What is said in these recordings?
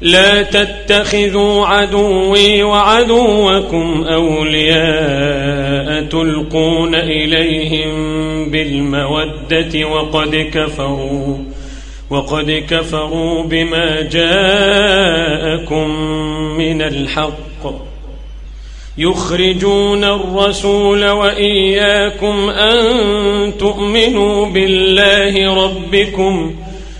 لا تتخذوا عدوي وعدوكم أولياء تلقون إليهم بالمودة وقد كفروا وقد كفروا بما جاءكم من الحق. يخرجون الرسول وإياكم أن تؤمنوا بالله ربكم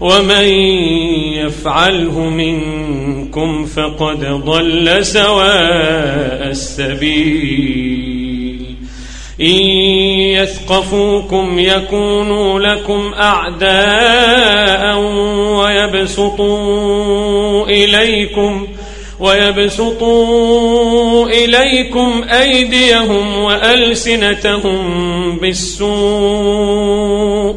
ومن يفعله منكم فقد ضل سواء السبيل. إن يثقفوكم يكونوا لكم أعداء ويبسطوا إليكم ويبسطوا إليكم أيديهم وألسنتهم بالسوء.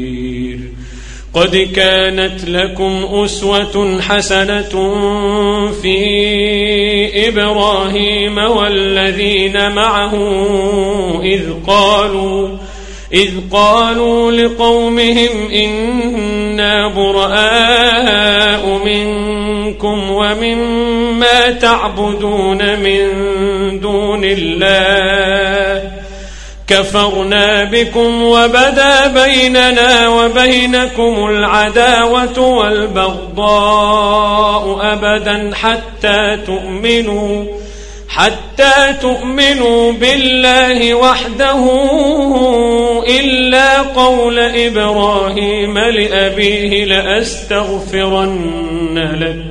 قد كانت لكم أسوة حسنة في إبراهيم والذين معه إذ قالوا إذ قالوا لقومهم إنا براء منكم ومما تعبدون من دون الله. كفرنا بكم وبدا بيننا وبينكم العداوة والبغضاء أبدا حتى تؤمنوا حتى تؤمنوا بالله وحده إلا قول إبراهيم لأبيه لأستغفرن لك.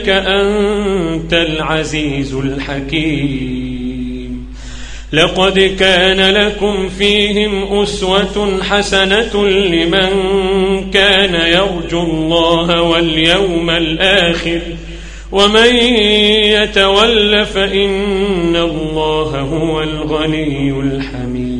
إنك أنت العزيز الحكيم. لقد كان لكم فيهم أسوة حسنة لمن كان يرجو الله واليوم الآخر. ومن يتول فإن الله هو الغني الحميد.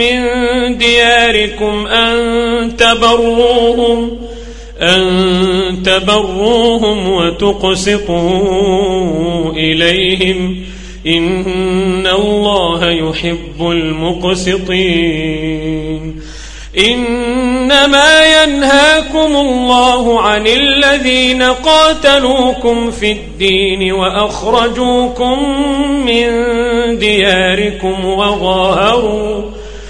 من دياركم أن تبروهم أن تبروهم وتقسطوا إليهم. إن الله يحب المقسطين. إنما ينهاكم الله عن الذين قاتلوكم في الدين وأخرجوكم من دياركم وظاهروا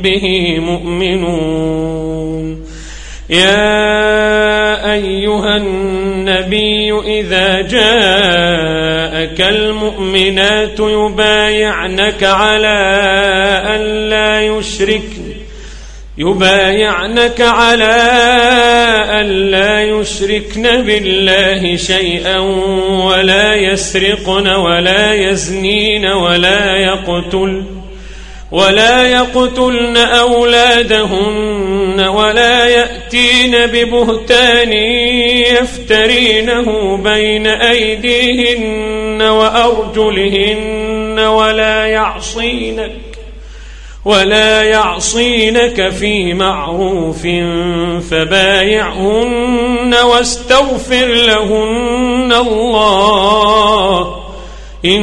به مؤمنون. يا أيها النبي إذا جاءك المؤمنات يبايعنك على أن لا يشركن يبايعنك على أن لا يشركن بالله شيئا ولا يسرقن ولا يزنين ولا يقتل. ولا يقتلن أولادهن ولا يأتين ببهتان يفترينه بين أيديهن وأرجلهن ولا يعصينك ولا يعصينك في معروف فبايعهن واستغفر لهن الله إن